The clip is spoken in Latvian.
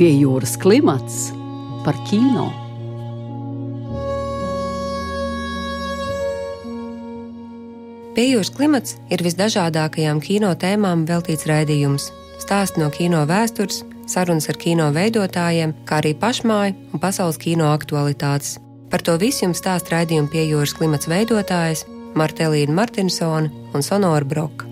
Pie jūras klimats par kino. Piejūras klimats ir visdažādākajām kino tēmām veltīts raidījums. Stāsti no kino vēstures, sarunas ar kino veidotājiem, kā arī pašmāju un pasaules kino aktualitātes. Par to visu jums stāsta raidījuma Piejūras klimats veidotājs Martelīna Martinsone un Sonora Broka.